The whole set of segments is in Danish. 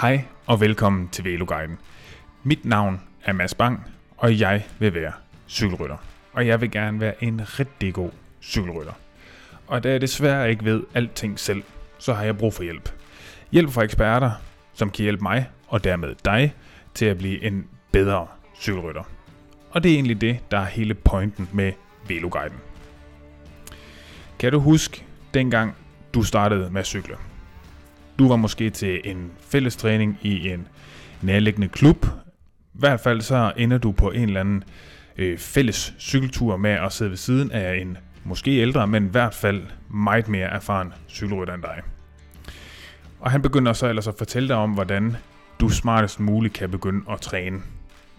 Hej og velkommen til Veloguiden. Mit navn er Mads Bang, og jeg vil være cykelrytter. Og jeg vil gerne være en rigtig god cykelrytter. Og da jeg desværre ikke ved alting selv, så har jeg brug for hjælp. Hjælp fra eksperter, som kan hjælpe mig og dermed dig til at blive en bedre cykelrytter. Og det er egentlig det, der er hele pointen med Veloguiden. Kan du huske dengang du startede med at cykle? Du var måske til en fælles træning i en nærliggende klub. I hvert fald så ender du på en eller anden øh, fælles cykeltur med at sidde ved siden af en måske ældre, men i hvert fald meget mere erfaren cykelrytter end dig. Og han begynder så ellers at fortælle dig om, hvordan du smartest muligt kan begynde at træne,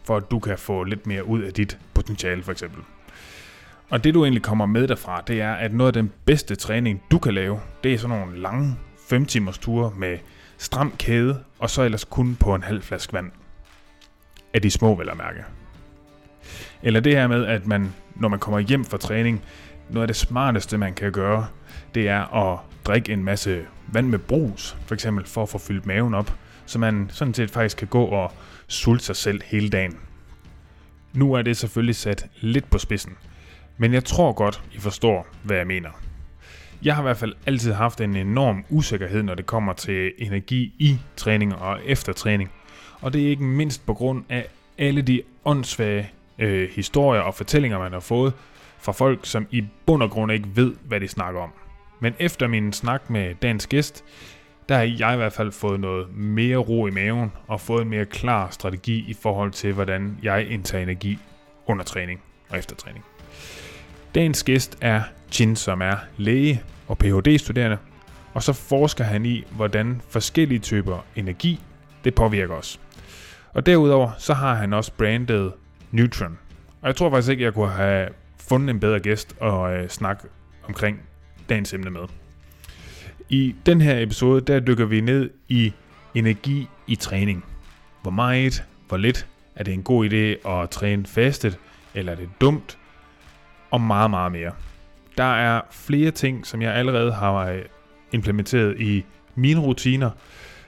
for at du kan få lidt mere ud af dit potentiale for eksempel. Og det du egentlig kommer med derfra, det er, at noget af den bedste træning, du kan lave, det er sådan nogle lange 5 timers ture med stram kæde, og så ellers kun på en halv flaske vand. Af de små, vel at mærke. Eller det her med, at man, når man kommer hjem fra træning, noget af det smarteste, man kan gøre, det er at drikke en masse vand med brus, for eksempel for at få fyldt maven op, så man sådan set faktisk kan gå og sulte sig selv hele dagen. Nu er det selvfølgelig sat lidt på spidsen, men jeg tror godt, I forstår, hvad jeg mener. Jeg har i hvert fald altid haft en enorm usikkerhed, når det kommer til energi i træning og efter træning. Og det er ikke mindst på grund af alle de åndssvage øh, historier og fortællinger, man har fået fra folk, som i bund og grund ikke ved, hvad de snakker om. Men efter min snak med dagens gæst, der har jeg i hvert fald fået noget mere ro i maven og fået en mere klar strategi i forhold til, hvordan jeg indtager energi under træning og efter træning. Dagens gæst er Chin, som er læge og Ph.D.-studerende, og så forsker han i, hvordan forskellige typer energi, det påvirker os. Og derudover så har han også brandet Neutron. Og jeg tror faktisk ikke, jeg kunne have fundet en bedre gæst at øh, snakke omkring dagens emne med. I den her episode, der dykker vi ned i energi i træning. Hvor meget, hvor lidt, er det en god idé at træne fastet, eller er det dumt, og meget, meget mere. Der er flere ting, som jeg allerede har øh, implementeret i mine rutiner.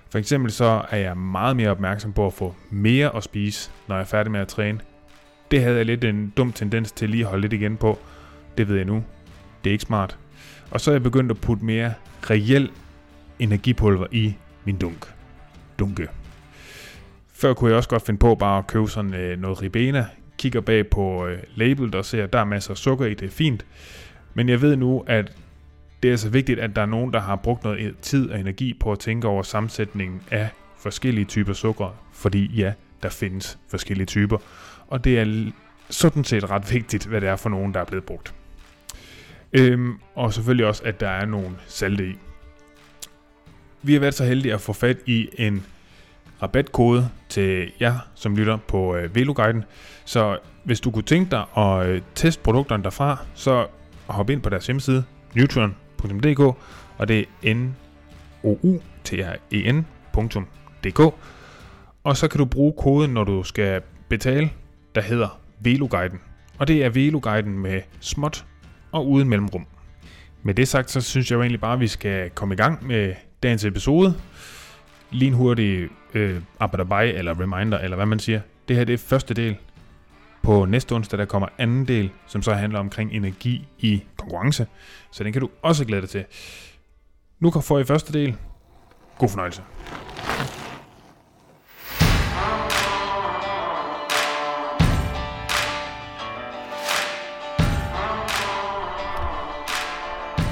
For eksempel så er jeg meget mere opmærksom på at få mere at spise, når jeg er færdig med at træne. Det havde jeg lidt en dum tendens til lige at holde lidt igen på. Det ved jeg nu. Det er ikke smart. Og så er jeg begyndt at putte mere reel energipulver i min dunk. Dunke. Før kunne jeg også godt finde på bare at købe sådan øh, noget ribena. Kigger bag på øh, labelet og ser, at der er masser af sukker i, det er fint. Men jeg ved nu, at det er så vigtigt, at der er nogen, der har brugt noget e- tid og energi på at tænke over sammensætningen af forskellige typer sukker. Fordi ja, der findes forskellige typer. Og det er sådan set ret vigtigt, hvad det er for nogen, der er blevet brugt. Øhm, og selvfølgelig også, at der er nogle salte i. Vi har været så heldige at få fat i en rabatkode til jer, som lytter på øh, Veloguiden. Så hvis du kunne tænke dig at øh, teste produkterne derfra, så hop ind på deres hjemmeside, neutron.dk, og det er n o u t r e n.dk. Og så kan du bruge koden, når du skal betale, der hedder Veloguiden. Og det er Veloguiden med småt og uden mellemrum. Med det sagt, så synes jeg jo egentlig bare, at vi skal komme i gang med dagens episode. Lige en hurtig øh, by, eller reminder, eller hvad man siger. Det her det er første del. På næste onsdag, der kommer anden del, som så handler omkring energi i konkurrence. Så den kan du også glæde dig til. Nu kan få i første del. God fornøjelse.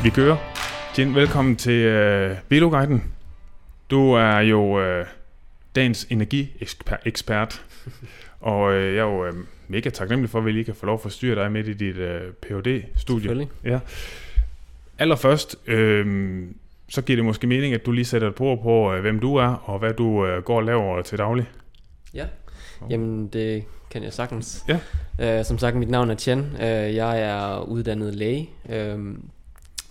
Vi kører. Jen, velkommen til øh, Veloguiden. Du er jo øh, dagens energiekspert, og øh, jeg er jo øh, mega taknemmelig for, at vi lige kan få lov at forstyrre dig midt i dit øh, Ph.D.-studie. Selvfølgelig. Ja. Allerførst, øh, så giver det måske mening, at du lige sætter et på på, øh, hvem du er, og hvad du øh, går og laver til daglig. Ja, jamen det kan jeg sagtens. Ja. Uh, som sagt, mit navn er Chen. Uh, jeg er uddannet læge. Uh,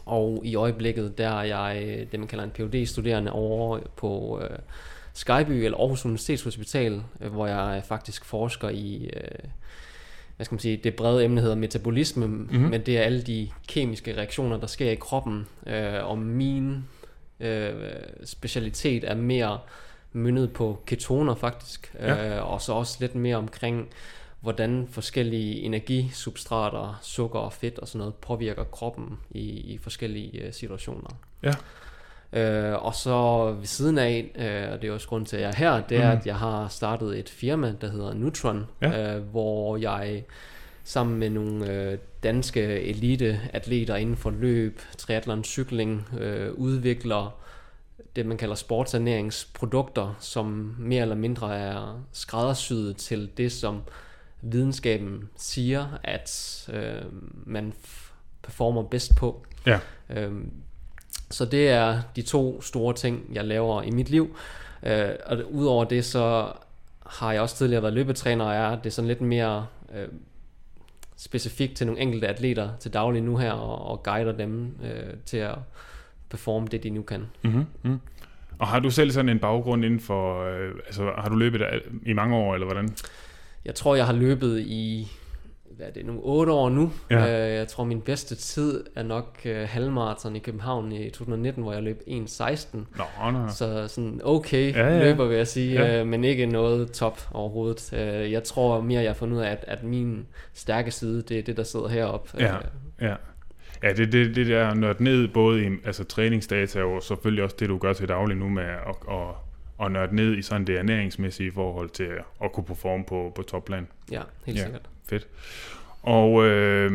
og i øjeblikket, der er jeg det, man kalder en phd studerende over på uh, Skyby, eller Aarhus Universitetshospital, uh, hvor jeg faktisk forsker i, uh, hvad skal man sige, det brede emne hedder metabolisme, mm-hmm. men det er alle de kemiske reaktioner, der sker i kroppen, uh, og min specialitet er mere myndet på ketoner faktisk, Ja. øh, og så også lidt mere omkring, hvordan forskellige energisubstrater, sukker og fedt og sådan noget påvirker kroppen i, i forskellige øh, situationer. Ja. Øh, og så ved siden af, øh, og det er også grund til, at jeg er her, det er, Mhm. at jeg har startet et firma, der hedder Nutron, Ja. øh, hvor jeg sammen med nogle øh, danske eliteatleter inden for løb, triathlon, cykling, øh, udvikler det, man kalder sportsernæringsprodukter, som mere eller mindre er skræddersyet til det, som videnskaben siger, at øh, man performer bedst på. Ja. Øhm, så det er de to store ting, jeg laver i mit liv. Øh, og udover det, så har jeg også tidligere været løbetræner, og er det sådan lidt mere øh, specifikt til nogle enkelte atleter til daglig nu her, og, og guider dem øh, til at performe det, de nu kan. Mm-hmm. Mm. Og har du selv sådan en baggrund inden for, øh, altså har du løbet i mange år, eller hvordan? Jeg tror, jeg har løbet i hvad er det nu, 8 år nu. Ja. Øh, jeg tror, min bedste tid er nok øh, halvmarathon i København i 2019, hvor jeg løb 1.16. Nå, nå. Så sådan okay Ja, ja. løber, vil jeg sige, Ja. øh, men ikke noget top overhovedet. Øh, jeg tror mere, jeg har fundet ud af, at, at min stærke side, det er det, der sidder heroppe. Ja. Øh, Ja. Ja, det, det, det der nørdt ned både i altså, træningsdata og selvfølgelig også det, du gør til daglig nu med at, at, at nørde ned i sådan det ernæringsmæssige forhold til at, kunne performe på, på topplan. ja, helt ja. sikkert. Fedt. Og øh,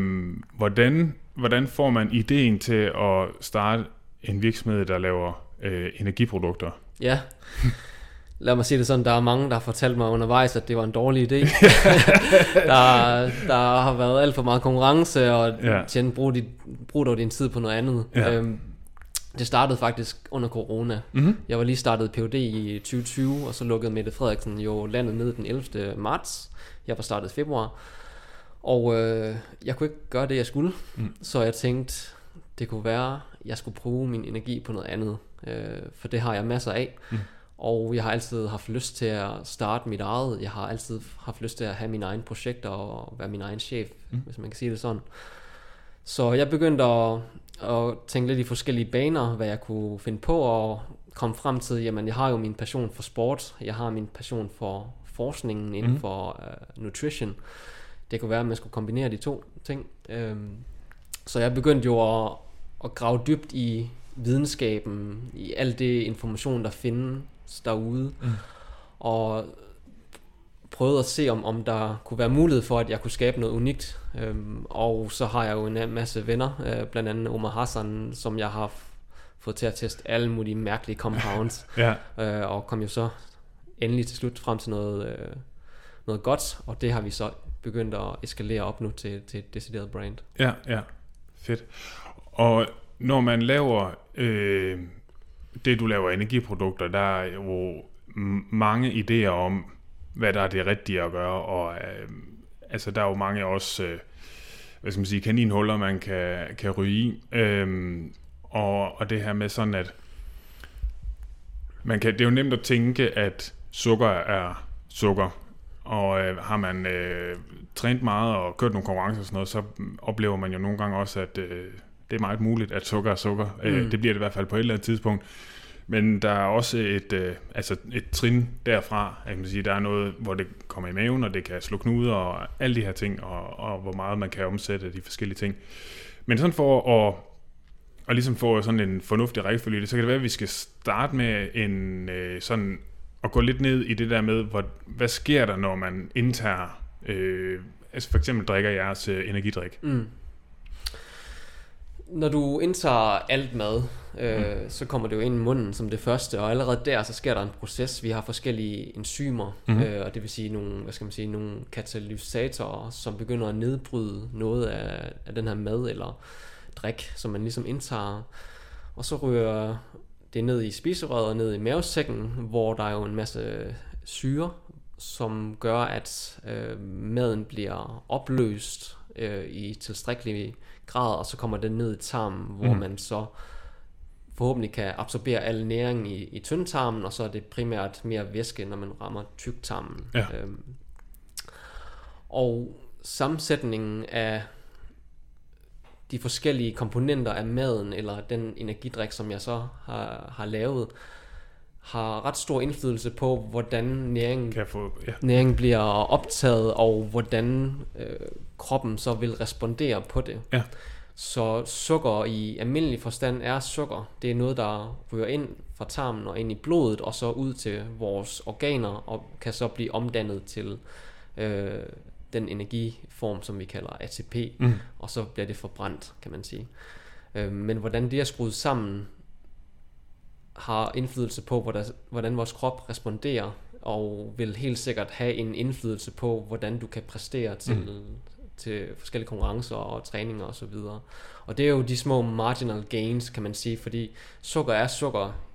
hvordan, hvordan får man ideen til at starte en virksomhed, der laver øh, energiprodukter? Ja. Lad mig sige det sådan, der er mange, der har fortalt mig undervejs, at det var en dårlig idé. der, der har været alt for meget konkurrence, og Ja. tjent, brug, dit, brug dog din tid på noget andet. Ja. Øhm, det startede faktisk under corona. Mm-hmm. Jeg var lige startet PhD i 2020, og så lukkede Mette Frederiksen jo landet ned den 11. marts. Jeg var startet i februar. Og øh, jeg kunne ikke gøre det, jeg skulle. Mm. Så jeg tænkte, det kunne være, jeg skulle bruge min energi på noget andet. Øh, for det har jeg masser af. Mm. Og jeg har altid haft lyst til at starte mit eget. Jeg har altid haft lyst til at have mine egne projekter og være min egen chef, Mm. hvis man kan sige det sådan. Så jeg begyndte at, at tænke lidt i forskellige baner, hvad jeg kunne finde på, og kom frem til, jamen jeg har jo min passion for sport, jeg har min passion for forskningen inden mm. for uh, nutrition. Det kunne være, at man skulle kombinere de to ting. Øhm, så jeg begyndte jo at, at grave dybt i videnskaben, i al det information, der findes derude, Mm. og prøvede at se, om, om der kunne være mulighed for, at jeg kunne skabe noget unikt. Øhm, og så har jeg jo en masse venner, øh, blandt andet Omar Hassan, som jeg har fået til at teste alle mulige mærkelige compounds, Ja, øh, og kom jo så endelig til slut frem til noget, øh, noget godt, og det har vi så begyndt at eskalere op nu til, til et decideret brand. ja, ja. Fedt. Og når man laver øh, det, du laver energiprodukter, der er jo mange idéer om, hvad der er det rigtige at gøre, og øh, altså, der er jo mange også, øh, hvad skal man sige, kaninhuller, man kan, kan ryge i. Øh, og, og det her med sådan, at man kan, det er jo nemt at tænke, at sukker er sukker, og øh, har man øh, trænet meget og kørt nogle konkurrencer og sådan noget, så oplever man jo nogle gange også, at øh, det er meget muligt, at sukker er sukker. Mm. Øh, Mm. det bliver det i hvert fald på et eller andet tidspunkt. Men der er også et, øh, altså et trin derfra. Jeg kan man sige, der er noget, hvor det kommer i maven, og det kan slå knuder og alle de her ting, og, og hvor meget man kan omsætte de forskellige ting. Men sådan for at, at ligesom få sådan en fornuftig rækkefølge så kan det være, at vi skal starte med en øh, sådan at gå lidt ned i det der med, hvor, hvad sker der, når man indtager, øh, altså for eksempel drikker jeres øh, energidrik. Mm. Når du indtager alt mad, øh, mm. så kommer det jo ind i munden som det første, og allerede der, så sker der en proces. Vi har forskellige enzymer, mm. øh, og det vil sige nogle, hvad skal man sige, nogle katalysatorer, som begynder at nedbryde noget af, af den her mad eller drik, som man ligesom indtager. Og så ryger det ned i spiserøret og ned i mavesækken, hvor der er jo en masse syre, som gør, at øh, maden bliver opløst øh, i tilstrækkelig grad, og så kommer den ned i tarmen, hvor mm. man så forhåbentlig kan absorbere al næring i, i tyndtarmen, og så er det primært mere væske, når man rammer tyktarmen. Ja. Øhm, og sammensætningen af de forskellige komponenter af maden, eller den energidrik, som jeg så har, har lavet, har ret stor indflydelse på, hvordan næringen, Kan få... Ja. næringen bliver optaget, og hvordan øh, kroppen så vil respondere på det. Ja. Så sukker i almindelig forstand er sukker. Det er noget, der ryger ind fra tarmen og ind i blodet, og så ud til vores organer, og kan så blive omdannet til øh, den energiform, som vi kalder ATP, Mm. og så bliver det forbrændt, kan man sige. Øh, men hvordan det er skruet sammen, har indflydelse på, hvordan, hvordan vores krop responderer, og vil helt sikkert have en indflydelse på, hvordan du kan præstere til, mm. til forskellige konkurrencer og træninger osv. Og, så videre. og det er jo de små marginal gains, kan man sige, fordi sukker er sukker,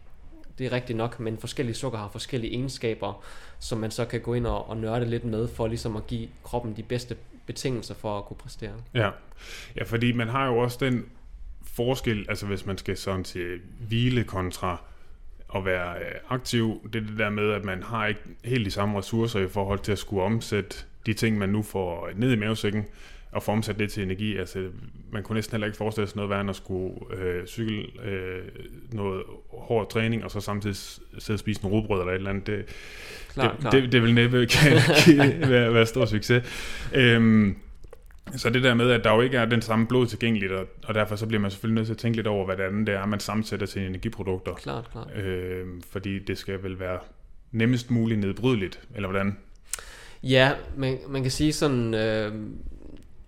det er rigtigt nok, men forskellige sukker har forskellige egenskaber, som man så kan gå ind og, og nørde lidt med, for ligesom at give kroppen de bedste betingelser for at kunne præstere. Ja. ja, fordi man har jo også den forskel, altså hvis man skal sådan til hvile kontra at være øh, aktiv, det er det der med, at man har ikke helt de samme ressourcer i forhold til at skulle omsætte de ting, man nu får ned i mavesækken, og få omsat det til energi. Altså, man kunne næsten heller ikke forestille sig noget værre, end at skulle øh, cykle øh, noget hård træning, og så samtidig sidde og spise en rugbrød eller et eller andet. Det, Klar, det, klar. det, det vil næppe kan, kan være, være stor succes. Øhm, så det der med, at der jo ikke er den samme blod tilgængeligt, og, og derfor så bliver man selvfølgelig nødt til at tænke lidt over, hvad det andet det er, man sammensætter til energiprodukter. Klart, klart. Øhm, fordi det skal vel være nemmest muligt nedbrydeligt, eller hvordan? Ja, man, man kan sige sådan, øh,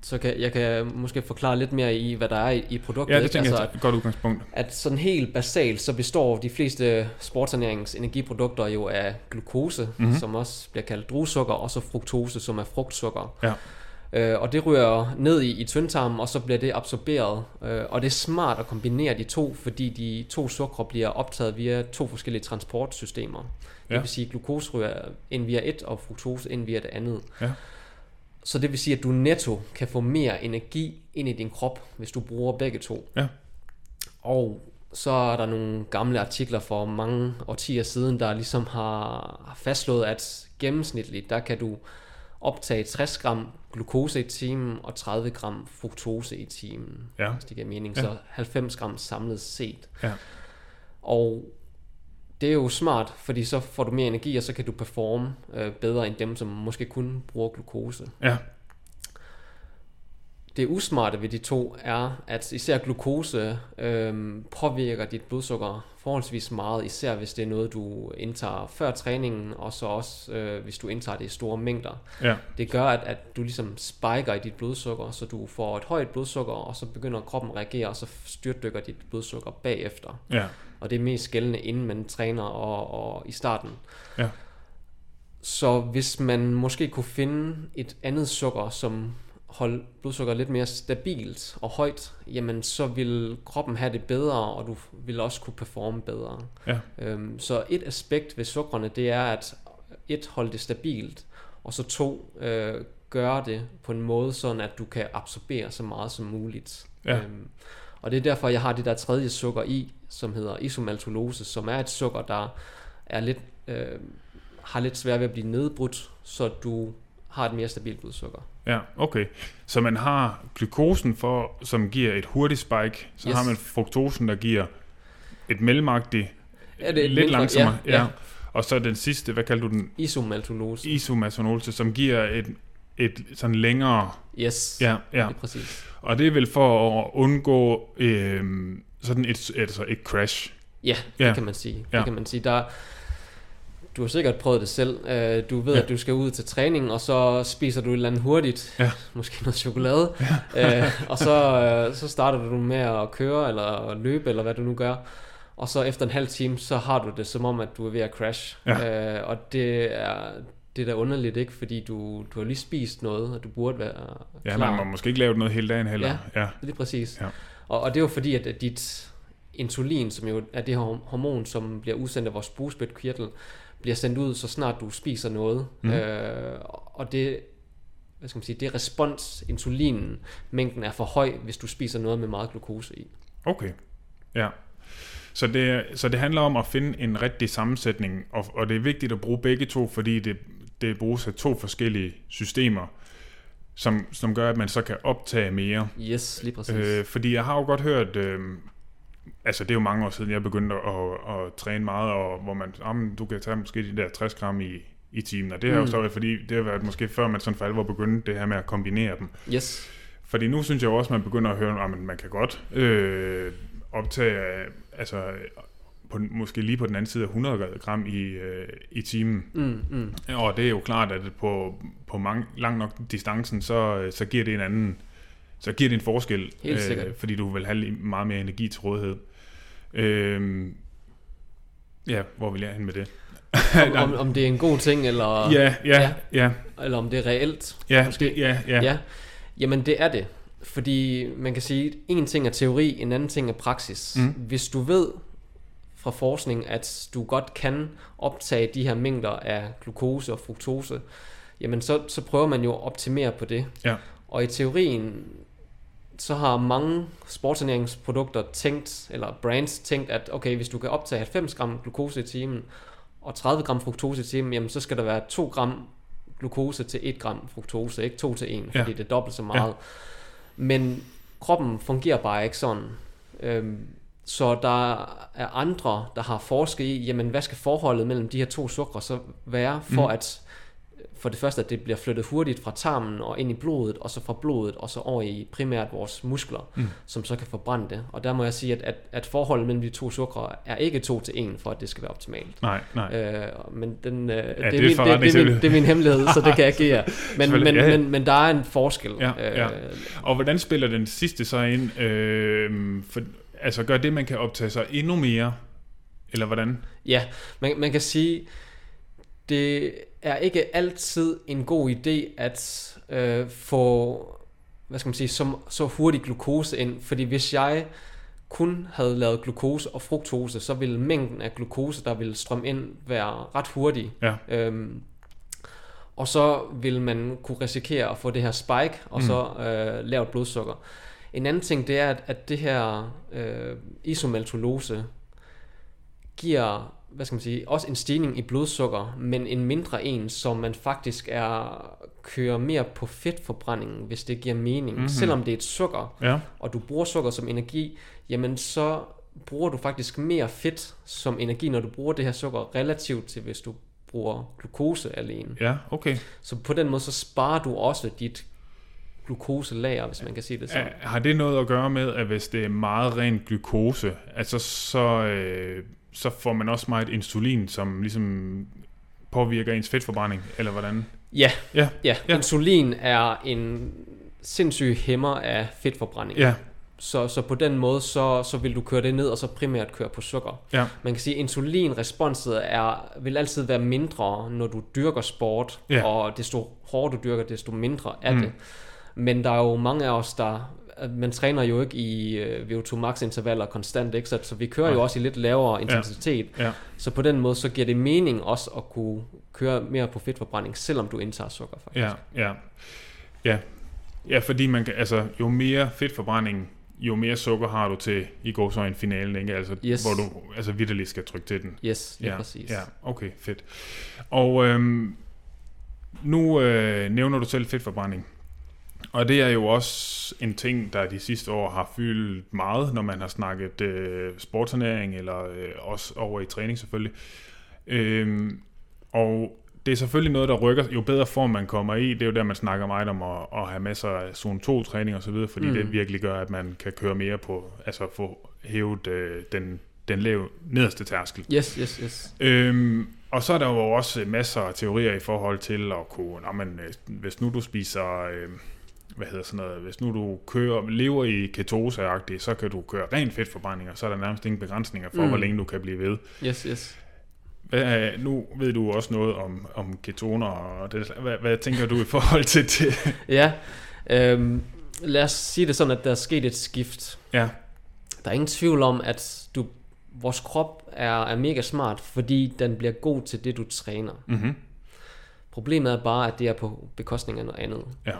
så kan, jeg kan måske forklare lidt mere i, hvad der er i, i produktet. Ja, det ikke? tænker altså, jeg er et godt udgangspunkt. at sådan helt basalt, så består de fleste sportsernærings energiprodukter jo af glukose, Mhm. mm-hmm. som også bliver kaldt druesukker, og så fruktose, som er frugtsukker. Ja. Øh, og det ryger ned i, i tyndtarmen, og så bliver det absorberet. Øh, og det er smart at kombinere de to, fordi de to sukker bliver optaget via to forskellige transportsystemer. Det Ja. vil sige, at glukose ryger ind via et, og fruktose ind via det andet. Ja. Så det vil sige, at du netto kan få mere energi ind i din krop, hvis du bruger begge to. Ja. Og så er der nogle gamle artikler for mange årtier siden, der ligesom har fastslået, at gennemsnitligt, der kan du optage 60 gram glukose i timen og 30 gram fruktose i timen, Ja. hvis det giver mening. Ja. Så 90 gram samlet set. Ja. Og det er jo smart, fordi så får du mere energi, og så kan du performe øh, bedre end dem, som måske kun bruger glukose. Ja. Det usmarte ved de to er, at især glukose øh, påvirker dit blodsukker forholdsvis meget, især hvis det er noget, du indtager før træningen, og så også øh, hvis du indtager det i store mængder. Ja. Det gør, at, at du ligesom spiker i dit blodsukker, så du får et højt blodsukker, og så begynder kroppen at reagere, og så styrtdykker dit blodsukker bagefter. Ja. Og det er mest gældende, inden man træner og, og i starten. Ja. Så hvis man måske kunne finde et andet sukker, som holder blodsukker lidt mere stabilt og højt, jamen så vil kroppen have det bedre, og du vil også kunne performe bedre. Ja. Øhm, så et aspekt ved sukrene, det er at et, holde det stabilt, og så to, øh, gøre det på en måde, sådan at du kan absorbere så meget som muligt. Ja. Øhm, og det er derfor, jeg har det der tredje sukker i, som hedder isomaltulose, som er et sukker, der er lidt, øh, har lidt svært ved at blive nedbrudt, så du har et mere stabilt blodsukker. Ja, okay. Så man har glukosen, for, som giver et hurtigt spike, så Yes. har man fruktosen, der giver et mellemagtigt, Ja, det er lidt mindre- langsommere. ja, ja. Og så den sidste, hvad kalder du den? Isomaltulose. Isomasonose, som giver et, et sådan længere... Yes, Ja, ja. det er præcis. Og det er vel for at undgå øhm, sådan et, altså et crash. Ja, det Ja. kan man sige. Ja. Det kan man sige. Der, du har sikkert prøvet det selv. Øh, Du ved, Ja. at du skal ud til træning, og så spiser du et eller andet hurtigt. Ja. Måske noget chokolade. Øh, og så, øh, så starter du med at køre, eller løbe, eller hvad du nu gør. Og så efter en halv time, så har du det som om, at du er ved at crash. Ja. Øh, og det er, det er da underligt, ikke? Fordi du, du har lige spist noget, og du burde være Ja, klar. man må måske ikke lave noget hele dagen heller. Ja. ja. Lige præcis. Ja. Og, og det er jo fordi, at, at dit insulin, som jo er det her hormon, som bliver udsendt af vores bugspytkirtel, bliver sendt ud, så snart du spiser noget. Mm. Øh, og det, hvad skal man sige, det er respons, insulinen, mængden er for høj, hvis du spiser noget med meget glukose i. Okay, ja. Så det, så det handler om at finde en rigtig sammensætning, og, og det er vigtigt at bruge begge to, fordi det, det bruges af to forskellige systemer, som, som gør, at man så kan optage mere. Yes, lige præcis. Øh, fordi jeg har jo godt hørt, øh, altså det er jo mange år siden, jeg begyndte at, at, at træne meget, og hvor man, jamen, du kan tage måske de der 60 gram i, i timen, og det har mm. jo så været, fordi det har været måske før man sådan for alvor begyndte det her med at kombinere dem. Yes. Fordi nu synes jeg jo også, at man begynder at høre, at man kan godt øh, optage, altså på, måske lige på den anden side af 100 gram i, øh, i timen. Mm, mm. Og det er jo klart, at på, på mange, lang nok distancen, så, så giver det en anden, så giver det en forskel, Helt sikkert. øh, fordi du vil have meget mere energi til rådighed. Øh, ja, hvor vil jeg hen med det? Om, om, om det er en god ting, eller, Ja, ja, ja, eller om det er reelt. ja, Måske. det, ja, ja, Ja, jamen det er det. Fordi man kan sige, at en ting er teori, en anden ting er praksis. Mm. Hvis du ved fra forskning, at du godt kan optage de her mængder af glukose og fruktose, jamen så, så prøver man jo at optimere på det. Ja. Og i teorien, så har mange sportsernæringsprodukter tænkt, eller brands tænkt, at okay, hvis du kan optage 90 gram glukose i timen, og 30 gram fruktose i timen, jamen så skal der være 2 gram glukose til 1 gram fruktose, ikke 2 til 1, fordi Ja. det er dobbelt så meget. Men kroppen fungerer bare ikke sådan. Øhm, så der er andre, der har forsket i, jamen hvad skal forholdet mellem de her to sukker så være, for Mm. at for det første, at det bliver flyttet hurtigt fra tarmen og ind i blodet, og så fra blodet, og så over i primært vores muskler, Mm. som så kan forbrænde det. Og der må jeg sige, at, at, at forholdet mellem de to sukker er ikke to til en, for at det skal være optimalt. Nej, nej. Øh, men den, øh, det, er det min, det, det, er min, det er min hemmelighed, så det kan jeg jer. Men, men, ja, ja. men, men der er en forskel. Ja, ja. Øh, Og hvordan spiller den sidste så ind? Øh, for, altså gør det, man kan optage sig endnu mere? Eller hvordan? Ja, man, man kan sige, det er ikke altid en god idé at øh, få hvad skal man sige, så, så hurtig glukose ind, fordi hvis jeg kun havde lavet glukose og fruktose, så ville mængden af glukose, der ville strømme ind, være ret hurtig. Ja. Øhm, og så vil man kunne risikere at få det her spike, og Mm. så øh, lavt blodsukker. En anden ting, det er, at, at det her øh, isomaltolose giver, hvad skal man sige, også en stigning i blodsukker, men en mindre en, som man faktisk er kører mere på fedtforbrændingen, hvis det giver mening. Mhm. Mm-hmm. Selvom det er et sukker, Ja, og du bruger sukker som energi, jamen så bruger du faktisk mere fedt som energi, når du bruger det her sukker, relativt til hvis du bruger glukose alene. ja, okay. Så på den måde, så sparer du også dit glukoselager, hvis man kan sige det sådan. Har det noget at gøre med, at hvis det er meget ren glukose, altså så, øh, så får man også meget insulin, som ligesom påvirker ens fedtforbrænding, eller hvordan? Ja, Ja, ja. Ja. insulin er en sindssyg hæmmer af fedtforbrænding. ja, Så, så på den måde, så, så vil du køre det ned, og så primært køre på sukker. ja, Man kan sige, at insulinresponset er, vil altid være mindre, når du dyrker sport, Ja. og desto hårdere du dyrker, desto mindre er Mm. det. Men der er jo mange af os, der man træner jo ikke i øh, VO2 max intervaller konstant, ikke? Så, så vi kører Nej. jo også i lidt lavere intensitet. ja. Så på den måde, så giver det mening også at kunne køre mere på fedtforbrænding, selvom du indtager sukker faktisk. Ja, ja. Ja, ja fordi man kan, altså, jo mere fedtforbrænding, jo mere sukker har du til i går så en finalen, ikke? Altså, Yes. hvor du altså vidderligt skal trykke til den. Yes, lige ja, præcis. Ja, okay, fedt. Og øhm, nu øh, nævner du selv fedtforbrænding. Og det er jo også en ting, der de sidste år har fyldt meget, når man har snakket øh, sportsernæring, eller øh, også over i træning selvfølgelig. Øhm, og det er selvfølgelig noget, der rykker. Jo bedre form man kommer i, det er jo der, man snakker meget om at, at have masser af zone 2-træning osv., fordi Mm. det virkelig gør, at man kan køre mere på, altså få hævet øh, den, den lave, nederste tærskel. Yes, yes, yes. Øhm, og så er der jo også masser af teorier i forhold til at kunne, nå, men, øh, hvis nu du spiser, øh, hvad hedder sådan noget, hvis nu du kører, lever i ketose så kan du køre ren fedtforbrænding, og så er der nærmest ingen begrænsninger for, Mm. hvor længe du kan blive ved. Yes, yes. Hvad, nu ved du også noget om, om ketoner, og det, hvad, hvad tænker du i forhold til det? Ja, øhm, lad os sige det sådan, at der er sket et skift. ja, Der er ingen tvivl om, at du, vores krop er, er mega smart, fordi den bliver god til det, du træner. mm-hmm. Problemet er bare, at det er på bekostning af noget andet. Ja.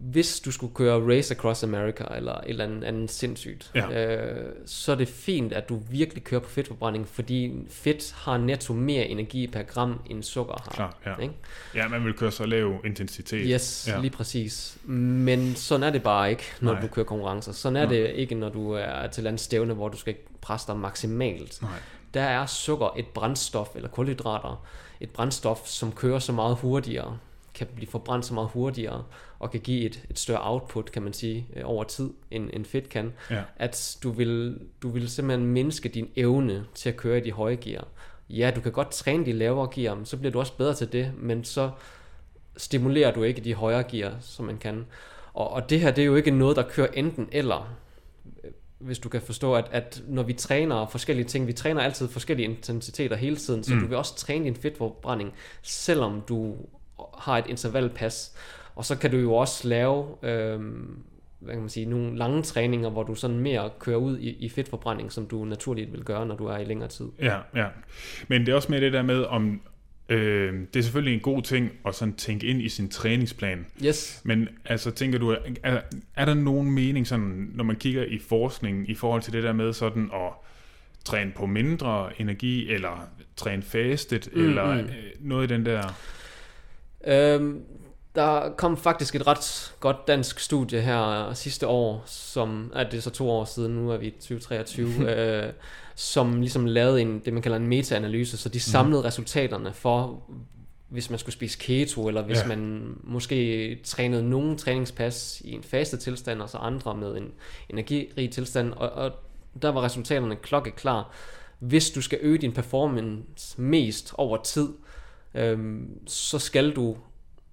Hvis du skulle køre Race Across America eller et eller andet, andet sindssygt, Ja. øh, så er det fint, at du virkelig kører på fedtforbrænding, fordi fedt har netto mere energi per gram, end sukker har. Klart, ja. Ikke? Ja, man vil køre så lav intensitet. Yes, Ja. lige præcis. Men sådan er det bare ikke, når Nej. Du kører konkurrencer. Sådan er Nej. det ikke, når du er til et andet stævne, hvor du skal presse dig maksimalt. Nej. Der er sukker et brændstof, eller kulhydrater, et brændstof, som kører så meget hurtigere, kan blive forbrændt så meget hurtigere, og kan give et, et større output, kan man sige, øh, over tid, end, end fedt kan, Ja. at du vil, du vil simpelthen mindske din evne til at køre i de høje gear. Ja, du kan godt træne de lavere gear, men så bliver du også bedre til det, men så stimulerer du ikke de højere gear, som man kan. Og, og det her, det er jo ikke noget, der kører enten eller, øh, hvis du kan forstå, at, at når vi træner forskellige ting, vi træner altid forskellige intensiteter hele tiden, så Mm. mm. du vil også træne din fedtforbrænding, selvom du har et intervalpas. Og så kan du jo også lave, øhm, hvad kan man sige, nogle lange træninger, hvor du sådan mere kører ud i, i fedtforbrænding, som du naturligt vil gøre, når du er i længere tid. Ja, ja. Men det er også med det der med, om øh, det er selvfølgelig en god ting at sådan tænke ind i sin træningsplan. Yes. Men altså, tænker du, er, er der nogen mening, sådan, når man kigger i forskningen, i forhold til det der med sådan at træne på mindre energi, eller træne fastet, mm, Mm, eller mm. øh, noget i den der... Øhm, der kom faktisk et ret godt dansk studie her sidste år, som er det er så to år siden, nu er vi i 2023, øh, som ligesom lavede en, det man kalder en meta-analyse, så de samlede mm. resultaterne for, hvis man skulle spise keto, eller hvis Ja. ja. man måske trænede nogle træningspas i en faste tilstand, og så andre med en energirig tilstand, og, og der var resultaterne klokkeklar. Hvis du skal øge din performance mest over tid, øhm, så skal du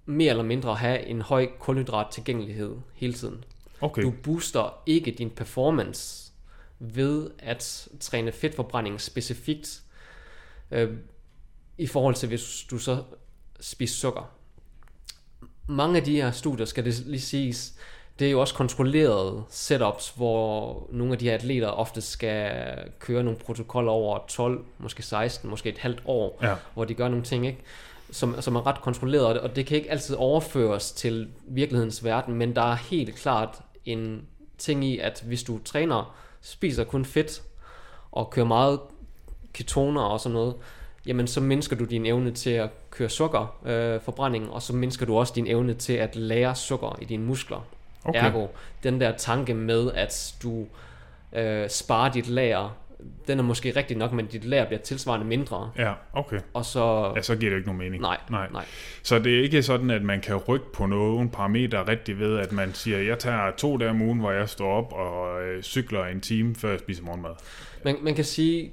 mere eller mindre have en høj kulhydrat tilgængelighed hele tiden. Okay, Du booster ikke din performance ved at træne fedtforbrænding specifikt øh, i forhold til hvis du så spiser sukker. Mange af de her studier, skal det lige siges, det er jo også kontrollerede setups, hvor nogle af de her atleter ofte skal køre nogle protokoller over 12, måske 16, måske et halvt år, ja, hvor de gør nogle ting, ikke? Som, som er ret kontrolleret, og det- og det kan ikke altid overføres til virkelighedens verden, men der er helt klart en ting i, at hvis du træner, spiser kun fedt, og kører meget ketoner og sådan noget, jamen så mindsker du din evne til at køre sukkerforbrænding, øh, og så mindsker du også din evne til at lære sukker i dine muskler. okay. Ergo, den der tanke med, at du øh, sparer dit lager, den er måske rigtig nok, men dit lager bliver tilsvarende mindre, Ja, okay. og så... Ja, så giver det ikke nogen mening. Nej, Nej. nej. Så det er ikke sådan, at man kan rykke på nogle parametre rigtig ved, at man siger, jeg tager to dage om ugen, hvor jeg står op og øh, cykler en time, før jeg spiser morgenmad. Man, man kan sige,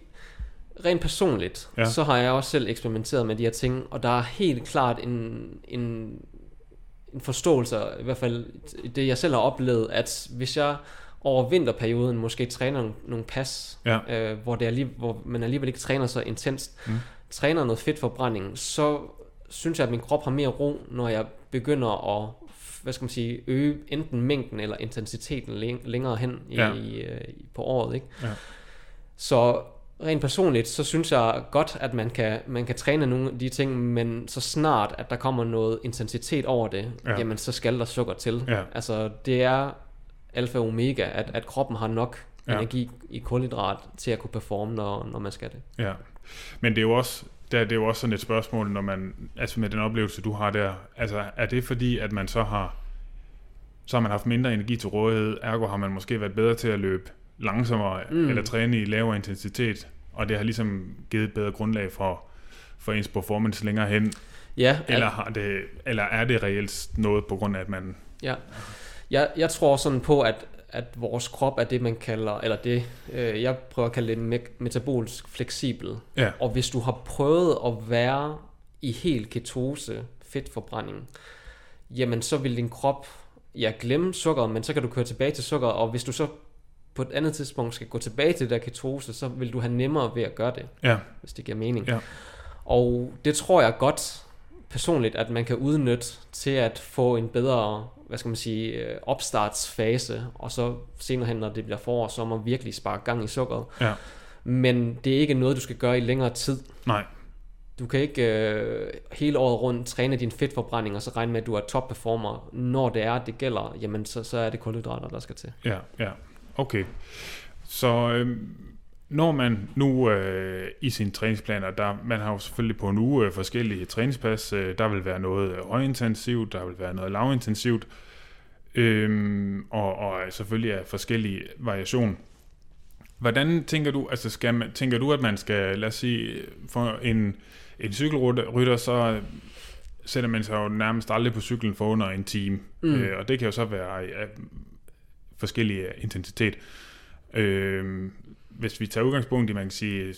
rent personligt, Ja. ja. så har jeg også selv eksperimenteret med de her ting, og der er helt klart en, en, en forståelse, i hvert fald det jeg selv har oplevet, at hvis jeg over vinterperioden måske træner nogle, nogle pas, Ja. øh, hvor, det er lige, hvor man alligevel ikke træner så intenst, Mm. træner noget fedtforbrænding, så synes jeg, at min krop har mere ro, når jeg begynder at hvad skal man sige, øge enten mængden eller intensiteten læng- længere hen i, Ja. i, øh, på året. Ikke? Ja. Så rent personligt, så synes jeg godt, at man kan, man kan træne nogle af de ting, men så snart, at der kommer noget intensitet over det, ja. jamen så skal der sukker til. Ja. Altså, det er alfa og omega, at, at kroppen har nok Ja. energi i kulhydrat til at kunne performe, når, når man skal det. Ja, men det er jo også, der, det er jo også sådan et spørgsmål, når man, altså med den oplevelse, du har der, altså er det fordi, at man så har, så har man haft mindre energi til rådighed, ergo har man måske været bedre til at løbe langsommere, mm. Mm. eller træne i lavere intensitet, og det har ligesom givet et bedre grundlag for, for ens performance længere hen, Ja, eller, har det, eller er det reelt noget på grund af, at man, Ja. Jeg, jeg tror sådan på, at, at vores krop er det, man kalder, eller det, øh, jeg prøver at kalde det me- metabolisk fleksibel. ja, Og hvis du har prøvet at være i helt ketose, fedtforbrænding, jamen så vil din krop, ja, glemme sukker, men så kan du køre tilbage til sukker, og hvis du så på et andet tidspunkt skal gå tilbage til det der ketose, så vil du have nemmere ved at gøre det, ja, hvis det giver mening. Ja. Og det tror jeg godt personligt, at man kan udnytte til at få en bedre, hvad skal man sige, øh, opstartsfase, og så senere hen, når det bliver forår, så må virkelig sparke gang i sukkeret. ja, Men det er ikke noget, du skal gøre i længere tid. nej, du kan ikke øh, hele året rundt træne din fedtforbrænding, og så regne med, at du er top performer. Når det er, det gælder, jamen så, så er det kulhydrater, der skal til. Ja, ja. Okay. Så øh, når man nu øh, i sine træningsplaner, der, man har jo selvfølgelig på en uge øh, forskellige træningspas, øh, der vil være noget øh, højintensivt, der vil være noget lavintensivt, øh, og, og selvfølgelig er forskellige variation. Hvordan tænker du, altså skal man, tænker du, at man skal, lad os sige, for en, en cykelrytter, så sætter man sig jo nærmest aldrig på cyklen for under en time, mm. øh, og det kan jo så være af forskellige intensitet. Øh, hvis vi tager udgangspunkt i, man kan sige,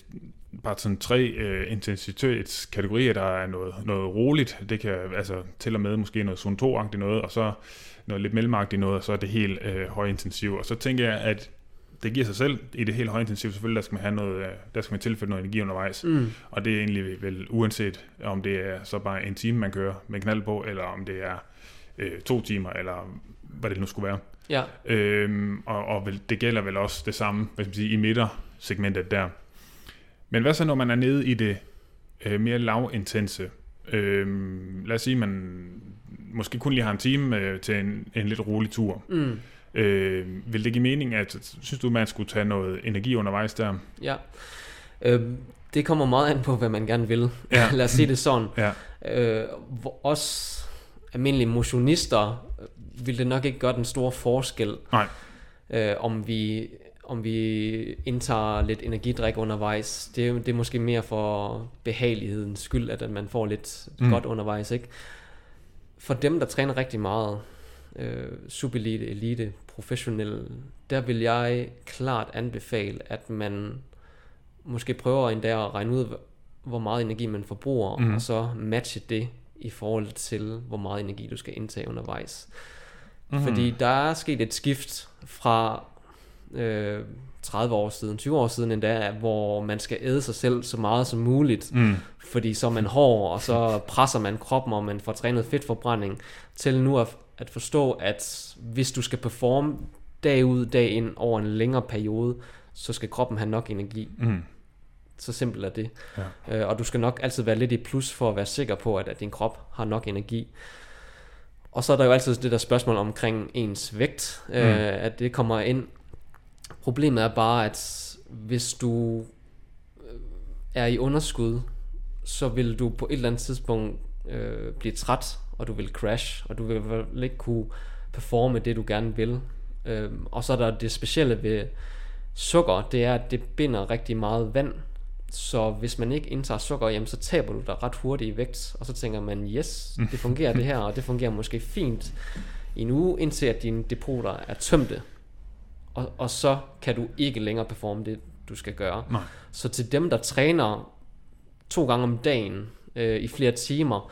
bare sådan tre øh, intensitetskategorier, der er noget, noget roligt, det kan altså til og med måske noget zone 2-agtigt noget, og så noget lidt mellemagtigt noget, og så er det helt øh, højintensivt. Og så tænker jeg, at det giver sig selv i det helt højintensivt, selvfølgelig, der skal man have noget, øh, der skal man tilføje noget energi undervejs. Mm. Og det er egentlig vel uanset, om det er så bare en time, man kører med knald på, eller om det er øh, to timer, eller hvad det nu skulle være. Ja. Øhm, og og vel, det gælder vel også det samme hvad skal man sige, i midtersegmentet der. Men hvad så, når man er nede i det øh, mere lavintense? Øhm, lad os sige, man måske kun lige har en time øh, til en, en lidt rolig tur. Mm. Øh, vil det give mening, at synes du, man skulle tage noget energi undervejs der? Ja. Øh, det kommer meget an på, hvad man gerne vil. Ja. Lad os sige det sådan. Ja. Øh, os almindelige motionister vil det nok ikke gøre den store forskel, Nej. Øh, om vi om vi indtager lidt energidrik undervejs. Det, er, det er måske mere for behagelighedens skyld, at man får lidt mm. godt undervejs. Ikke? For dem, der træner rigtig meget, øh, superelite, elite, professionelle, der vil jeg klart anbefale, at man måske prøver endda at regne ud, hvor meget energi man forbruger, mm. og så matche det i forhold til, hvor meget energi du skal indtage undervejs. Mm. Fordi der er sket et skift fra øh, 30 år siden, 20 år siden endda, hvor man skal æde sig selv så meget som muligt, mm. fordi så er man hård, og så presser man kroppen, og man får trænet fedtforbrænding, til nu at, at forstå, at hvis du skal performe dag ud, dag ind over en længere periode, så skal kroppen have nok energi. Mm. Så simpelt er det. Ja. Øh, og du skal nok altid være lidt i plus for at være sikker på, at, at din krop har nok energi. Og så er der jo altid det der spørgsmål omkring ens vægt, mm. øh, at det kommer ind. Problemet er bare, at hvis du øh, er i underskud, så vil du på et eller andet tidspunkt øh, blive træt, og du vil crash, og du vil ikke kunne performe det, du gerne vil. Øh, og så er der det specielle ved sukker, det er, at det binder rigtig meget vand, så hvis man ikke indtager sukker, jamen, så taber du dig ret hurtigt i vægt, og så tænker man, yes, det fungerer det her, og det fungerer måske fint i en uge, indtil at dine depoter er tømte. Og, og så kan du ikke længere performe det, du skal gøre. Nej. Så til dem, der træner to gange om dagen øh, i flere timer,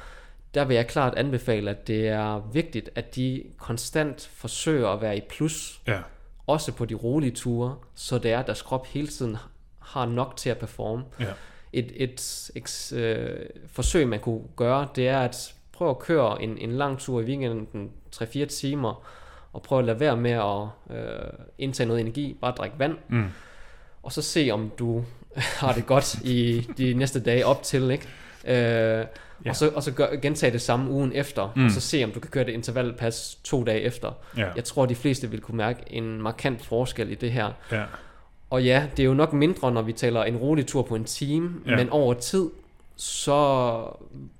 der vil jeg klart anbefale, at det er vigtigt, at de konstant forsøger at være i plus. Ja. Også på de rolige ture, så det er, at deres krop hele tiden har nok til at performe. Ja. Et, et, et øh, forsøg, man kunne gøre, det er at prøve at køre en, en lang tur i weekenden, 3-4 timer, og prøve at lade være med at øh, indtage noget energi, bare drikke vand, mm. og så se, om du har det godt i de næste dage op til, ikke? Øh, Ja. Og så, og så gør, gentage det samme ugen efter, mm. og så se om du kan køre det intervalpas to dage efter. Ja. Jeg tror, de fleste vil kunne mærke en markant forskel i det her. Ja. Og ja, det er jo nok mindre, når vi taler en rolig tur på en time, ja. men over tid, så,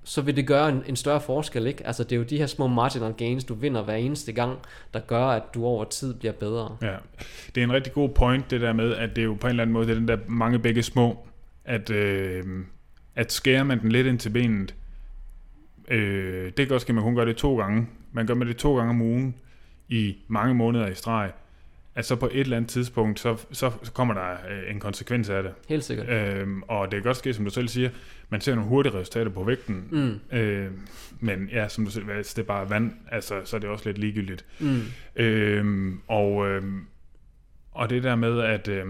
så vil det gøre en, en større forskel, ikke? Altså det er jo de her små marginal gains, du vinder hver eneste gang, der gør, at du over tid bliver bedre. Ja, det er en rigtig god point, det der med, at det er jo på en eller anden måde, det er den der mange begge små, at, øh, at skærer man den lidt ind til benet, øh, det kan også man kun gøre det to gange. Man gør med det to gange om ugen i mange måneder i streg, at så på et eller andet tidspunkt, så, så, så kommer der øh, en konsekvens af det. Helt sikkert. Øhm, og det kan godt ske, som du selv siger, man ser nogle hurtige resultater på vægten, mm. øh, men ja, som du siger, hvis det er bare vand, altså, så er det også lidt ligegyldigt. Mm. Øhm, og, øhm, og det der med, at øh,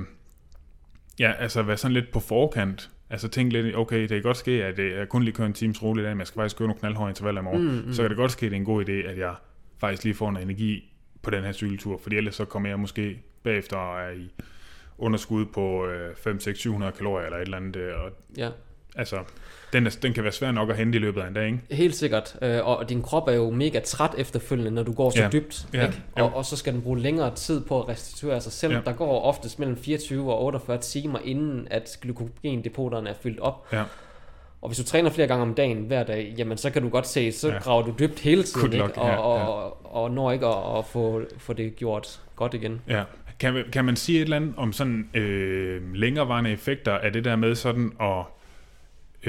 ja, altså være sådan lidt på forkant, Altså tænk lidt, okay, det kan godt ske, at jeg kun lige kører en times rolig dag, men jeg skal faktisk køre nogle knaldhøje intervaller i morgen. Mm, mm. Så kan det godt ske, at det er en god idé, at jeg faktisk lige får noget energi på den her cykeltur, fordi ellers så kommer jeg måske bagefter og er i underskud på øh, 5 6 700 kalorier eller et eller andet. Øh, og, ja. altså, den, er, den kan være svær nok at hente i løbet af en dag, ikke? Helt sikkert, øh, og din krop er jo mega træt efterfølgende, når du går så Ja. dybt, Ja, ikke? Og, og så skal den bruge længere tid på at restituere sig selv. Ja. Der går oftest mellem 24 og 48 timer, inden at glykogendepoterne er fyldt op. Ja. Og hvis du træner flere gange om dagen hver dag, jamen så kan du godt se, så Ja. graver du dybt hele tiden, ikke? Og, ja, og, ja. og, og når ikke at, at få, få det gjort godt igen. Ja. Kan, man- kan man sige et eller andet om sådan øh, længerevarende effekter af det der med sådan at...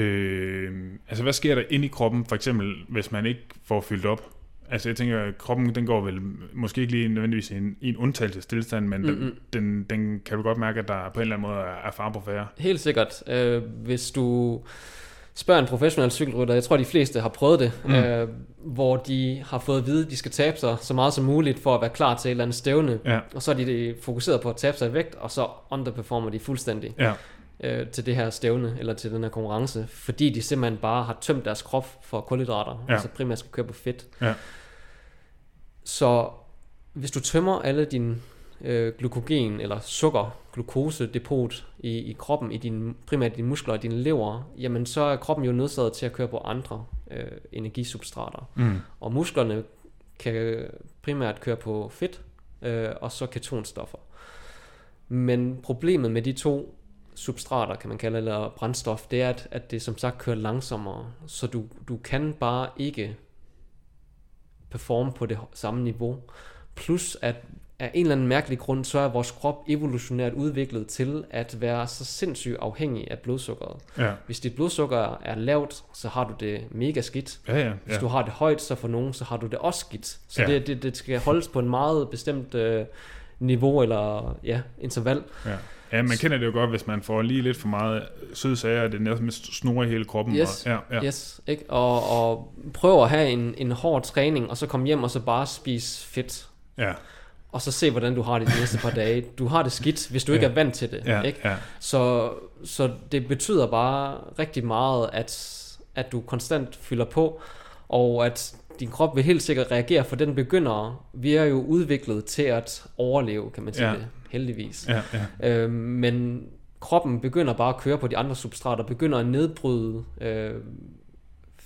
Øh, altså, hvad sker der inde i kroppen, for eksempel, hvis man ikke får fyldt op? Altså, jeg tænker, at kroppen, den går vel måske ikke lige nødvendigvis i en, i en undtagelsestilstand, men den, Mm-mm. den, den kan du godt mærke, at der på en eller anden måde er, er far på færre. Helt sikkert. Øh, hvis du spørger en professionel cykelrytter, jeg tror de fleste har prøvet det, Mm. øh, hvor de har fået at vide, at de skal tabe sig så meget som muligt for at være klar til et eller andet stævne. Ja, Og så er de fokuseret på at tabe sig i vægt, og så underperformer de fuldstændig ja, øh, til det her stævne, eller til den her konkurrence, fordi de simpelthen bare har tømt deres krop for kulhydrater, Ja. altså primært skal køre på fedt. Ja. Så hvis du tømmer alle din øh, glykogen eller sukker, glukosedepot i, i kroppen, i din, primært i dine muskler og din lever, jamen så er kroppen jo nødsaget til at køre på andre øh, energisubstrater. mm, Og musklerne kan primært køre på fedt, øh, og så ketonstoffer. Men problemet med de to substrater, kan man kalde eller brændstof, det er, at, at det som sagt kører langsommere. Så du, du kan bare ikke performe på det samme niveau. Plus at af en eller anden mærkelig grund, så er vores krop evolutionært udviklet til at være så sindssygt afhængig af blodsukkeret. ja, Hvis dit blodsukker er lavt, så har du det mega skidt. ja, ja, Hvis ja. du har det højt, så for nogen, så har du det også skidt. Så Ja. det, det, det skal holdes på en meget bestemt øh, niveau eller ja, interval. Ja. ja, man kender det jo godt, hvis man får lige lidt for meget søde sager, og det nærmest snurrer i hele kroppen. Yes. Og, ja, ja, Yes, ikke? Og, og prøv at have en, en hård træning, og så komme hjem og så bare spise fedt. ja, Og så se, hvordan du har det de næste par dage. Du har det skidt, hvis du ikke Ja. er vant til det. ja, Ikke? ja, Så, så det betyder bare rigtig meget, at, at du konstant fylder på, og at din krop vil helt sikkert reagere, for den begynder, vi er jo udviklet til at overleve, kan man sige Ja. det, heldigvis. ja, ja. Øh, men kroppen begynder bare at køre på de andre substrater, begynder at nedbryde øh,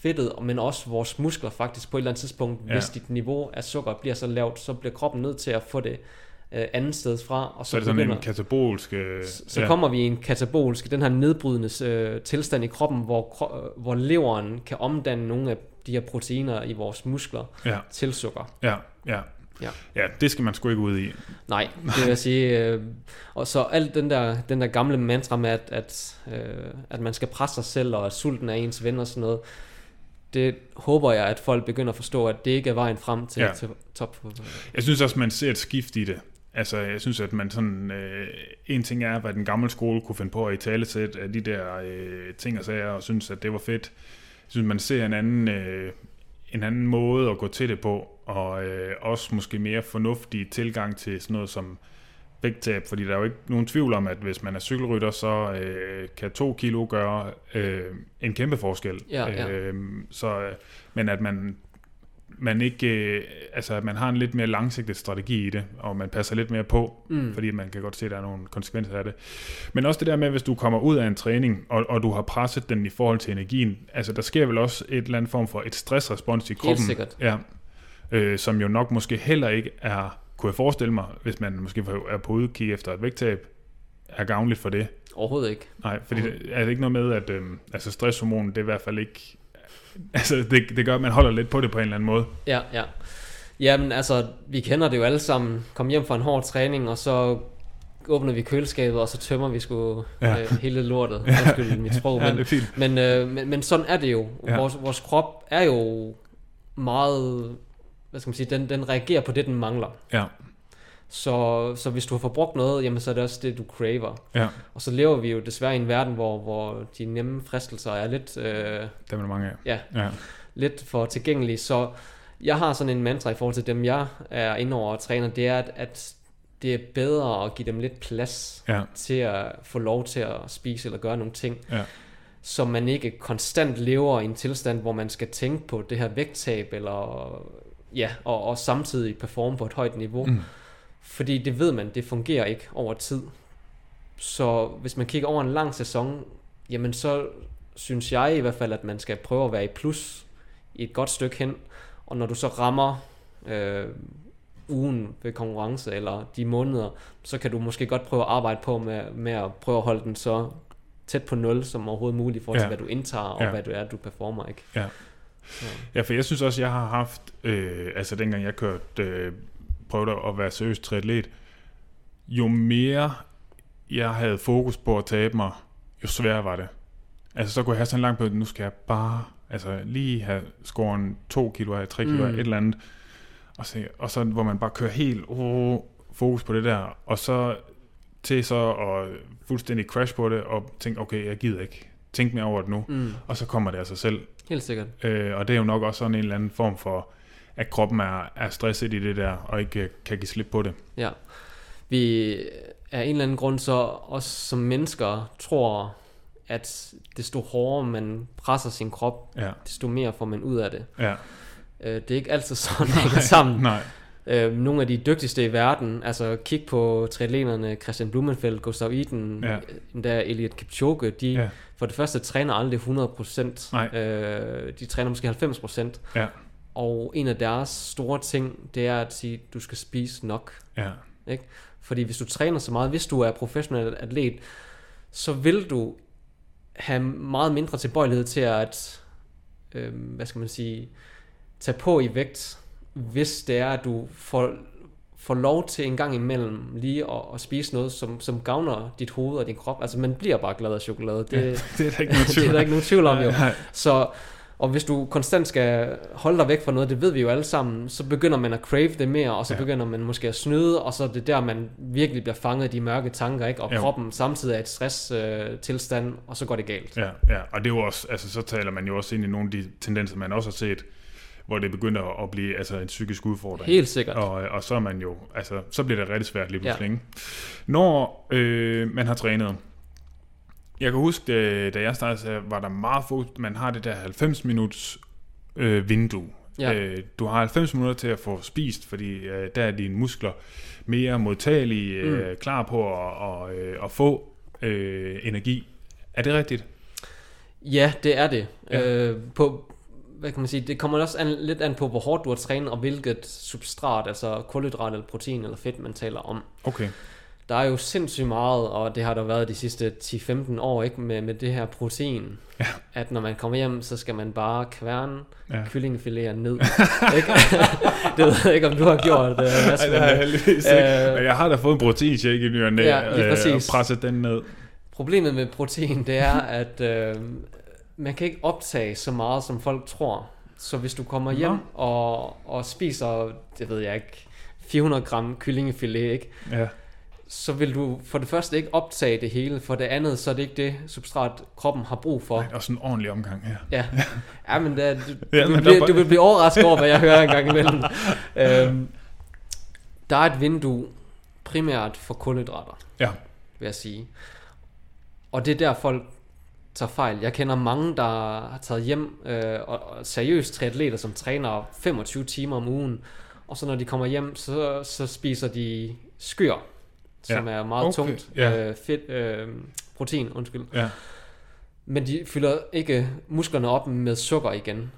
fedtet, men også vores muskler faktisk på et eller andet tidspunkt, Ja. hvis dit niveau af sukker bliver så lavt, så bliver kroppen nødt til at få det øh, andet sted fra, og Så så, er det sådan begynder, en katabolsk... øh, så, så kommer vi i en katabolsk, den her nedbrydende øh, tilstand i kroppen, hvor, øh, hvor leveren kan omdanne nogle af de her proteiner i vores muskler Ja, til sukker. ja, ja. Ja. Ja, det skal man sgu ikke ud i. Nej, det vil jeg sige. Øh, og så alt den der, den der gamle mantra med, at, at, øh, at man skal presse sig selv, og at sulten er ens ven og sådan noget, det håber jeg, at folk begynder at forstå, at det ikke er vejen frem til, Ja. til top. Jeg synes også, man ser et skift i det. Altså, jeg synes, at man sådan... Øh, en ting er, hvad den gamle skole kunne finde på at i talesæt af de der øh, ting og sager, og synes, at det var fedt. Jeg synes, man ser en anden, øh, en anden måde at gå til det på, og øh, også måske mere fornuftig tilgang til sådan noget som vægttab, fordi der er jo ikke nogen tvivl om, at hvis man er cykelrytter, så øh, kan to kilo gøre øh, en kæmpe forskel. Ja, ja. Øh, så, men at man man ikke, øh, altså at man har en lidt mere langsigtet strategi i det, og man passer lidt mere på, Mm. fordi man kan godt se, at der er nogle konsekvenser af det. Men også det der med, hvis du kommer ud af en træning, og, og du har presset den i forhold til energien, altså der sker vel også et eller andet form for et stressrespons i kroppen. sikkert. Ja, øh, som jo nok måske heller ikke er, kunne jeg forestille mig, hvis man måske er på udkig efter et vægttab, er gavnligt for det. Overhovedet ikke. Nej, fordi det, er det ikke noget med, at øh, altså stresshormon, det er i hvert fald ikke, altså det, det gør, at man holder lidt på det på en eller anden måde. Ja, ja. Jamen altså, vi kender det jo alle sammen. Kom hjem fra en hård træning, og så åbner vi køleskabet, og så tømmer vi sgu Ja. ja. øh, hele lortet. Undskyld mit sprog, Ja, men, det er fint. men, øh, men, men sådan er det jo. Ja. Ja. Vores, vores krop er jo meget, hvad skal man sige, den, den reagerer på det, den mangler. Ja, Så, så hvis du har forbrugt noget, jamen så er det også det, du craver. ja, Og så lever vi jo desværre i en verden, hvor, hvor de nemme fristelser er lidt, øh, der er der mange af. ja, Ja, lidt for tilgængelige. Så jeg har sådan en mantra i forhold til dem, jeg er inde over og træner, det er, at, at det er bedre at give dem lidt plads ja, til at få lov til at spise eller gøre nogle ting, ja, så man ikke konstant lever i en tilstand, hvor man skal tænke på det her vægttab, eller ja, og, og samtidig performe på et højt niveau. Mm. Fordi det ved man, det fungerer ikke over tid. Så hvis man kigger over en lang sæson, jamen så synes jeg i hvert fald, at man skal prøve at være i plus i et godt stykke hen. Og når du så rammer øh, ugen ved konkurrence, eller de måneder, så kan du måske godt prøve at arbejde på med, med at prøve at holde den så tæt på nul som overhovedet muligt i forhold til, Ja. hvad du indtager, og Ja. hvad du er, du performer, ikke? Ja. Ja, for jeg synes også, jeg har haft, øh, altså dengang jeg kørte, øh, prøvede at være seriøs triatlet, jo mere jeg havde fokus på at tabe mig, jo sværere var det. Altså så kunne jeg have sådan en lang på, nu skal jeg bare, altså lige have skåren 2 kilo af, 3 kilo af, Mm. et eller andet. Og så, og så hvor man bare kører helt oh, fokus på det der, og så til så at fuldstændig crash på det, og tænke, okay, jeg gider ikke tænke mere over det nu. Mm, Og så kommer det af sig selv. Helt sikkert. Øh, og det er jo nok også sådan en eller anden form for, at kroppen er, er stresset i det der, og ikke øh, kan give slip på det. Ja. Vi af en eller anden grund så også som mennesker tror, at desto hårdere man presser sin krop, Ja, desto mere får man ud af det. ja. Øh, Det er ikke altid sådan, det hænger sammen. Nej, Øh, nogle af de dygtigste i verden, altså kig på triatleterne, Christian Blumenfeldt, Gustav Iden, Ja. der Eliud Kipchoge, de Ja. For det første træner aldrig 100%, Nej. øh, de træner måske 90%, ja, og en af deres store ting, det er at sige, du skal spise nok. ja, Fordi hvis du træner så meget, hvis du er professionel atlet, så vil du have meget mindre tilbøjelighed til at, øh, hvad skal man sige, tage på i vægt, hvis det er, at du får, får lov til en gang imellem lige at, at spise noget, som, som gavner dit hoved og din krop. Altså man bliver bare glad af chokolade. Det, ja. det er der ikke noget det tvivl er der ikke nogen tvivl om jo. Nej, Så, og hvis du konstant skal holde dig væk fra noget, det ved vi jo alle sammen, så begynder man at crave det mere, og så Ja. begynder man måske at snyde, og så er det der, man virkelig bliver fanget i de mørke tanker, ikke? og Jo. kroppen samtidig er et stress-tilstand, øh, tilstand, og så går det galt. Ja, ja, og det er jo også, altså så taler man jo også ind i nogle af de tendenser, man også har set, hvor det begynder at blive altså en psykisk udfordring. Helt sikkert. Og, og så er man jo, altså, så bliver det rigtig svært lige Ja. pludselig. ikke? Når øh, man har trænet, jeg kan huske, da jeg startede, var der meget fokus, man har det der 90 minuts øh, vindue. Ja. Øh, du har 90 minutter til at få spist, fordi øh, der er dine muskler mere modtagelige, øh, Mm. klar på at, og, øh, at få øh, energi. Er det rigtigt? Ja, det er det. Ja. Ja. Øh, på, hvad kan man sige, det kommer også an, lidt an på, hvor hårdt du har trænet, og hvilket substrat, altså kulhydrat eller protein eller fedt, man taler om. Okay. Der er jo sindssygt meget, og det har der været de sidste 10-15 år, ikke, med, med det her protein. Ja. At når man kommer hjem, så skal man bare kværne Ja. kyllingefiléer ned. ikke? det ved jeg ikke, om du har gjort. Uh, Ej, det har jeg heldigvis ikke. Øh, Men jeg har da fået en proteinshake i ny og næ, Ja, øh, og presset den ned. Problemet med protein, det er, at øh, man kan ikke optage så meget, som folk tror. Så hvis du kommer hjem og, og spiser, det ved jeg ikke, 400 gram kyllingefilet, ikke? Ja. så vil du for det første ikke optage det hele, for det andet, så er det ikke det substrat, kroppen har brug for. Og sådan en ordentlig omgang her. Ja, ja men er- du, Ja, du, men vil der blive, var- du vil blive overrasket over, hvad jeg hører en gang imellem. øhm, der er et vindue primært for kulhydrater, Ja. vil jeg sige. Og det er der, folk tager fejl. Jeg kender mange, der har taget hjem, øh, og, og seriøst triatleter, som træner 25 timer om ugen, og så når de kommer hjem, så, så spiser de skyr, som er meget Okay, tungt ja. øh, fedt, øh, protein, undskyld. Ja. Men de fylder ikke musklerne op med sukker igen.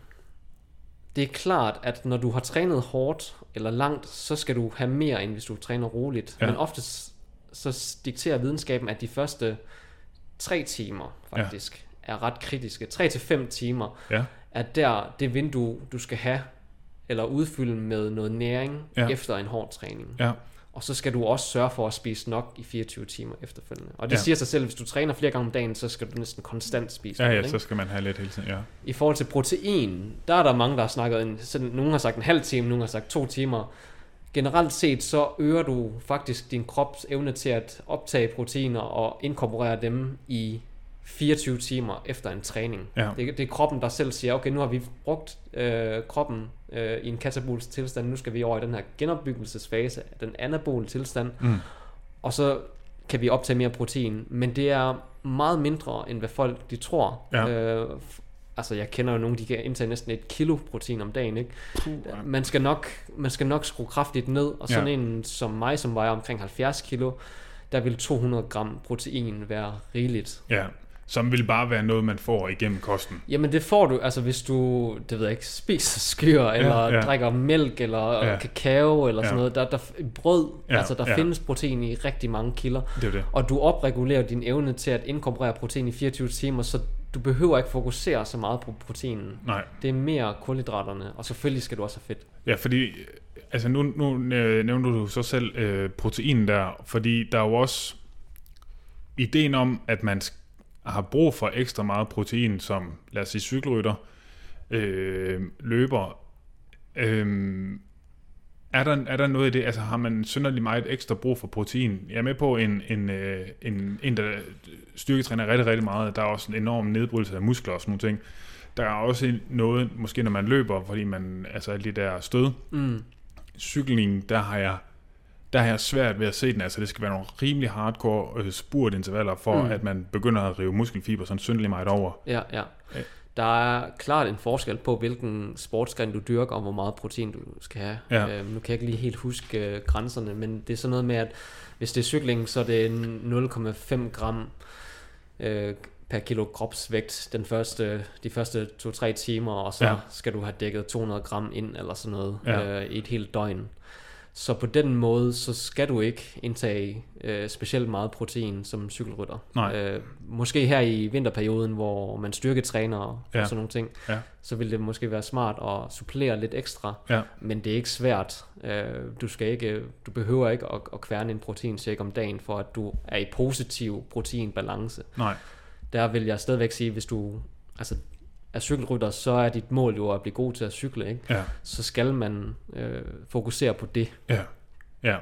Det er klart, at når du har trænet hårdt eller langt, så skal du have mere, end hvis du træner roligt. Ja. Ja. Men oftest så dikterer videnskaben, at de første tre timer faktisk ja. er ret kritiske. 3 til 5 timer Ja. er der det vindue, du skal have eller udfylde med noget næring Ja. efter en hård træning. Ja. Og så skal du også sørge for at spise nok i 24 timer efterfølgende. Og det Ja. siger sig selv, at hvis du træner flere gange om dagen, så skal du næsten konstant spise Ja, noget, ja, ikke? så skal man have lidt hele tiden, ja. I forhold til protein, der er der mange, der har snakket, en, sådan, nogen har sagt en halv time, nogen har sagt to timer. Generelt set, så øger du faktisk din krops evne til at optage proteiner og inkorporere dem i 24 timer efter en træning. Ja. Det, det er kroppen, der selv siger, okay, nu har vi brugt øh, kroppen øh, i en katabolsk tilstand, nu skal vi over i den her genopbyggelsesfase, den anabole tilstand, Mm. og så kan vi optage mere protein, men det er meget mindre, end hvad folk de tror. Ja. Øh, altså, jeg kender jo nogen, de kan indtage næsten et kilo protein om dagen, ikke? Puh, Man skal nok, man skal nok skrue kraftigt ned, og sådan Ja. ja. en som mig, som vejer omkring 70 kilo, der vil 200 gram protein være rigeligt. Ja, som vil bare være noget, man får igennem kosten. Jamen det får du, altså hvis du, det ved jeg ikke, spiser skyr, eller ja. drikker mælk, eller Ja. kakao, eller Ja. sådan noget. Der, der, brød, Ja, altså der ja. findes protein i rigtig mange kilder. Det er det. Og du opregulerer din evne til at inkorporere protein i 24 timer, så du behøver ikke fokusere så meget på proteinen. Nej. Det er mere kulhydraterne, og selvfølgelig skal du også have fedt. Ja, fordi altså nu, nu øh, nævner du så selv øh, protein der, fordi der er jo også ideen om, at man har brug for ekstra meget protein, som lad os sige cykelrytter, øh, løber. Øh, er der, er der noget i det? Altså har man synderligt meget ekstra brug for protein? Jeg er med på en, en, øh, en, en der styrketræner rigtig, rigtig meget. Der er også en enorm nedbrydelse af muskler og sådan nogle ting. Der er også noget, måske når man løber, fordi man, altså alle de der stød, Mm. cykling, der har jeg der har jeg svært ved at se den. Altså, det skal være nogle rimelig hardcore øh, spurtintervaller, for Mm. at man begynder at rive muskelfiber sådan synderligt meget over. Ja, ja. Der er klart en forskel på, hvilken sportsgren du dyrker, og hvor meget protein du skal have. Ja. Øhm, nu kan jeg ikke lige helt huske øh, grænserne, men det er sådan noget med, at hvis det er cykling, så er det 0,5 gram øh, per kilo kropsvægt den første, de første 2-3 timer, og så. Ja. skal du have dækket 200 gram ind eller sådan noget Ja. øh, i et helt døgn. Så på den måde, så skal du ikke indtage øh, specielt meget protein som cykelrytter. Nej. Øh, måske her i vinterperioden, hvor man styrketræner og Ja. sådan nogle ting, Ja. så vil det måske være smart at supplere lidt ekstra. Ja. Men det er ikke svært. Øh, du skal ikke, du behøver ikke at, at kværne en proteinshake om dagen, for at du er i positiv proteinbalance. Nej, Der vil jeg stadigvæk sige, hvis du altså, er cykelrytter, så er dit mål jo at blive god til at cykle. Ikke? ja, Så skal man øh, fokusere på det. ja, ja.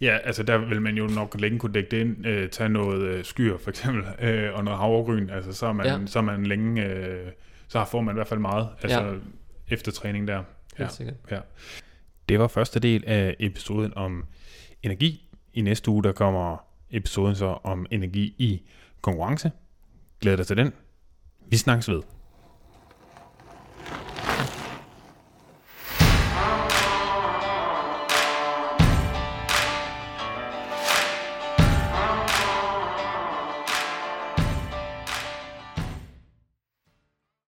Ja, altså der vil man jo nok længe kunne dække det ind, øh, tage noget øh, skyr for eksempel, øh, og noget havregryn, altså så er man, Ja. så er man længe, øh, så får man i hvert fald meget, altså Ja. efter træning der. Helt Ja. sikkert. Ja. Det var første del af episoden om energi. I næste uge, der kommer episoden så om energi i konkurrence. Glæder dig til den. Vi snakkes ved.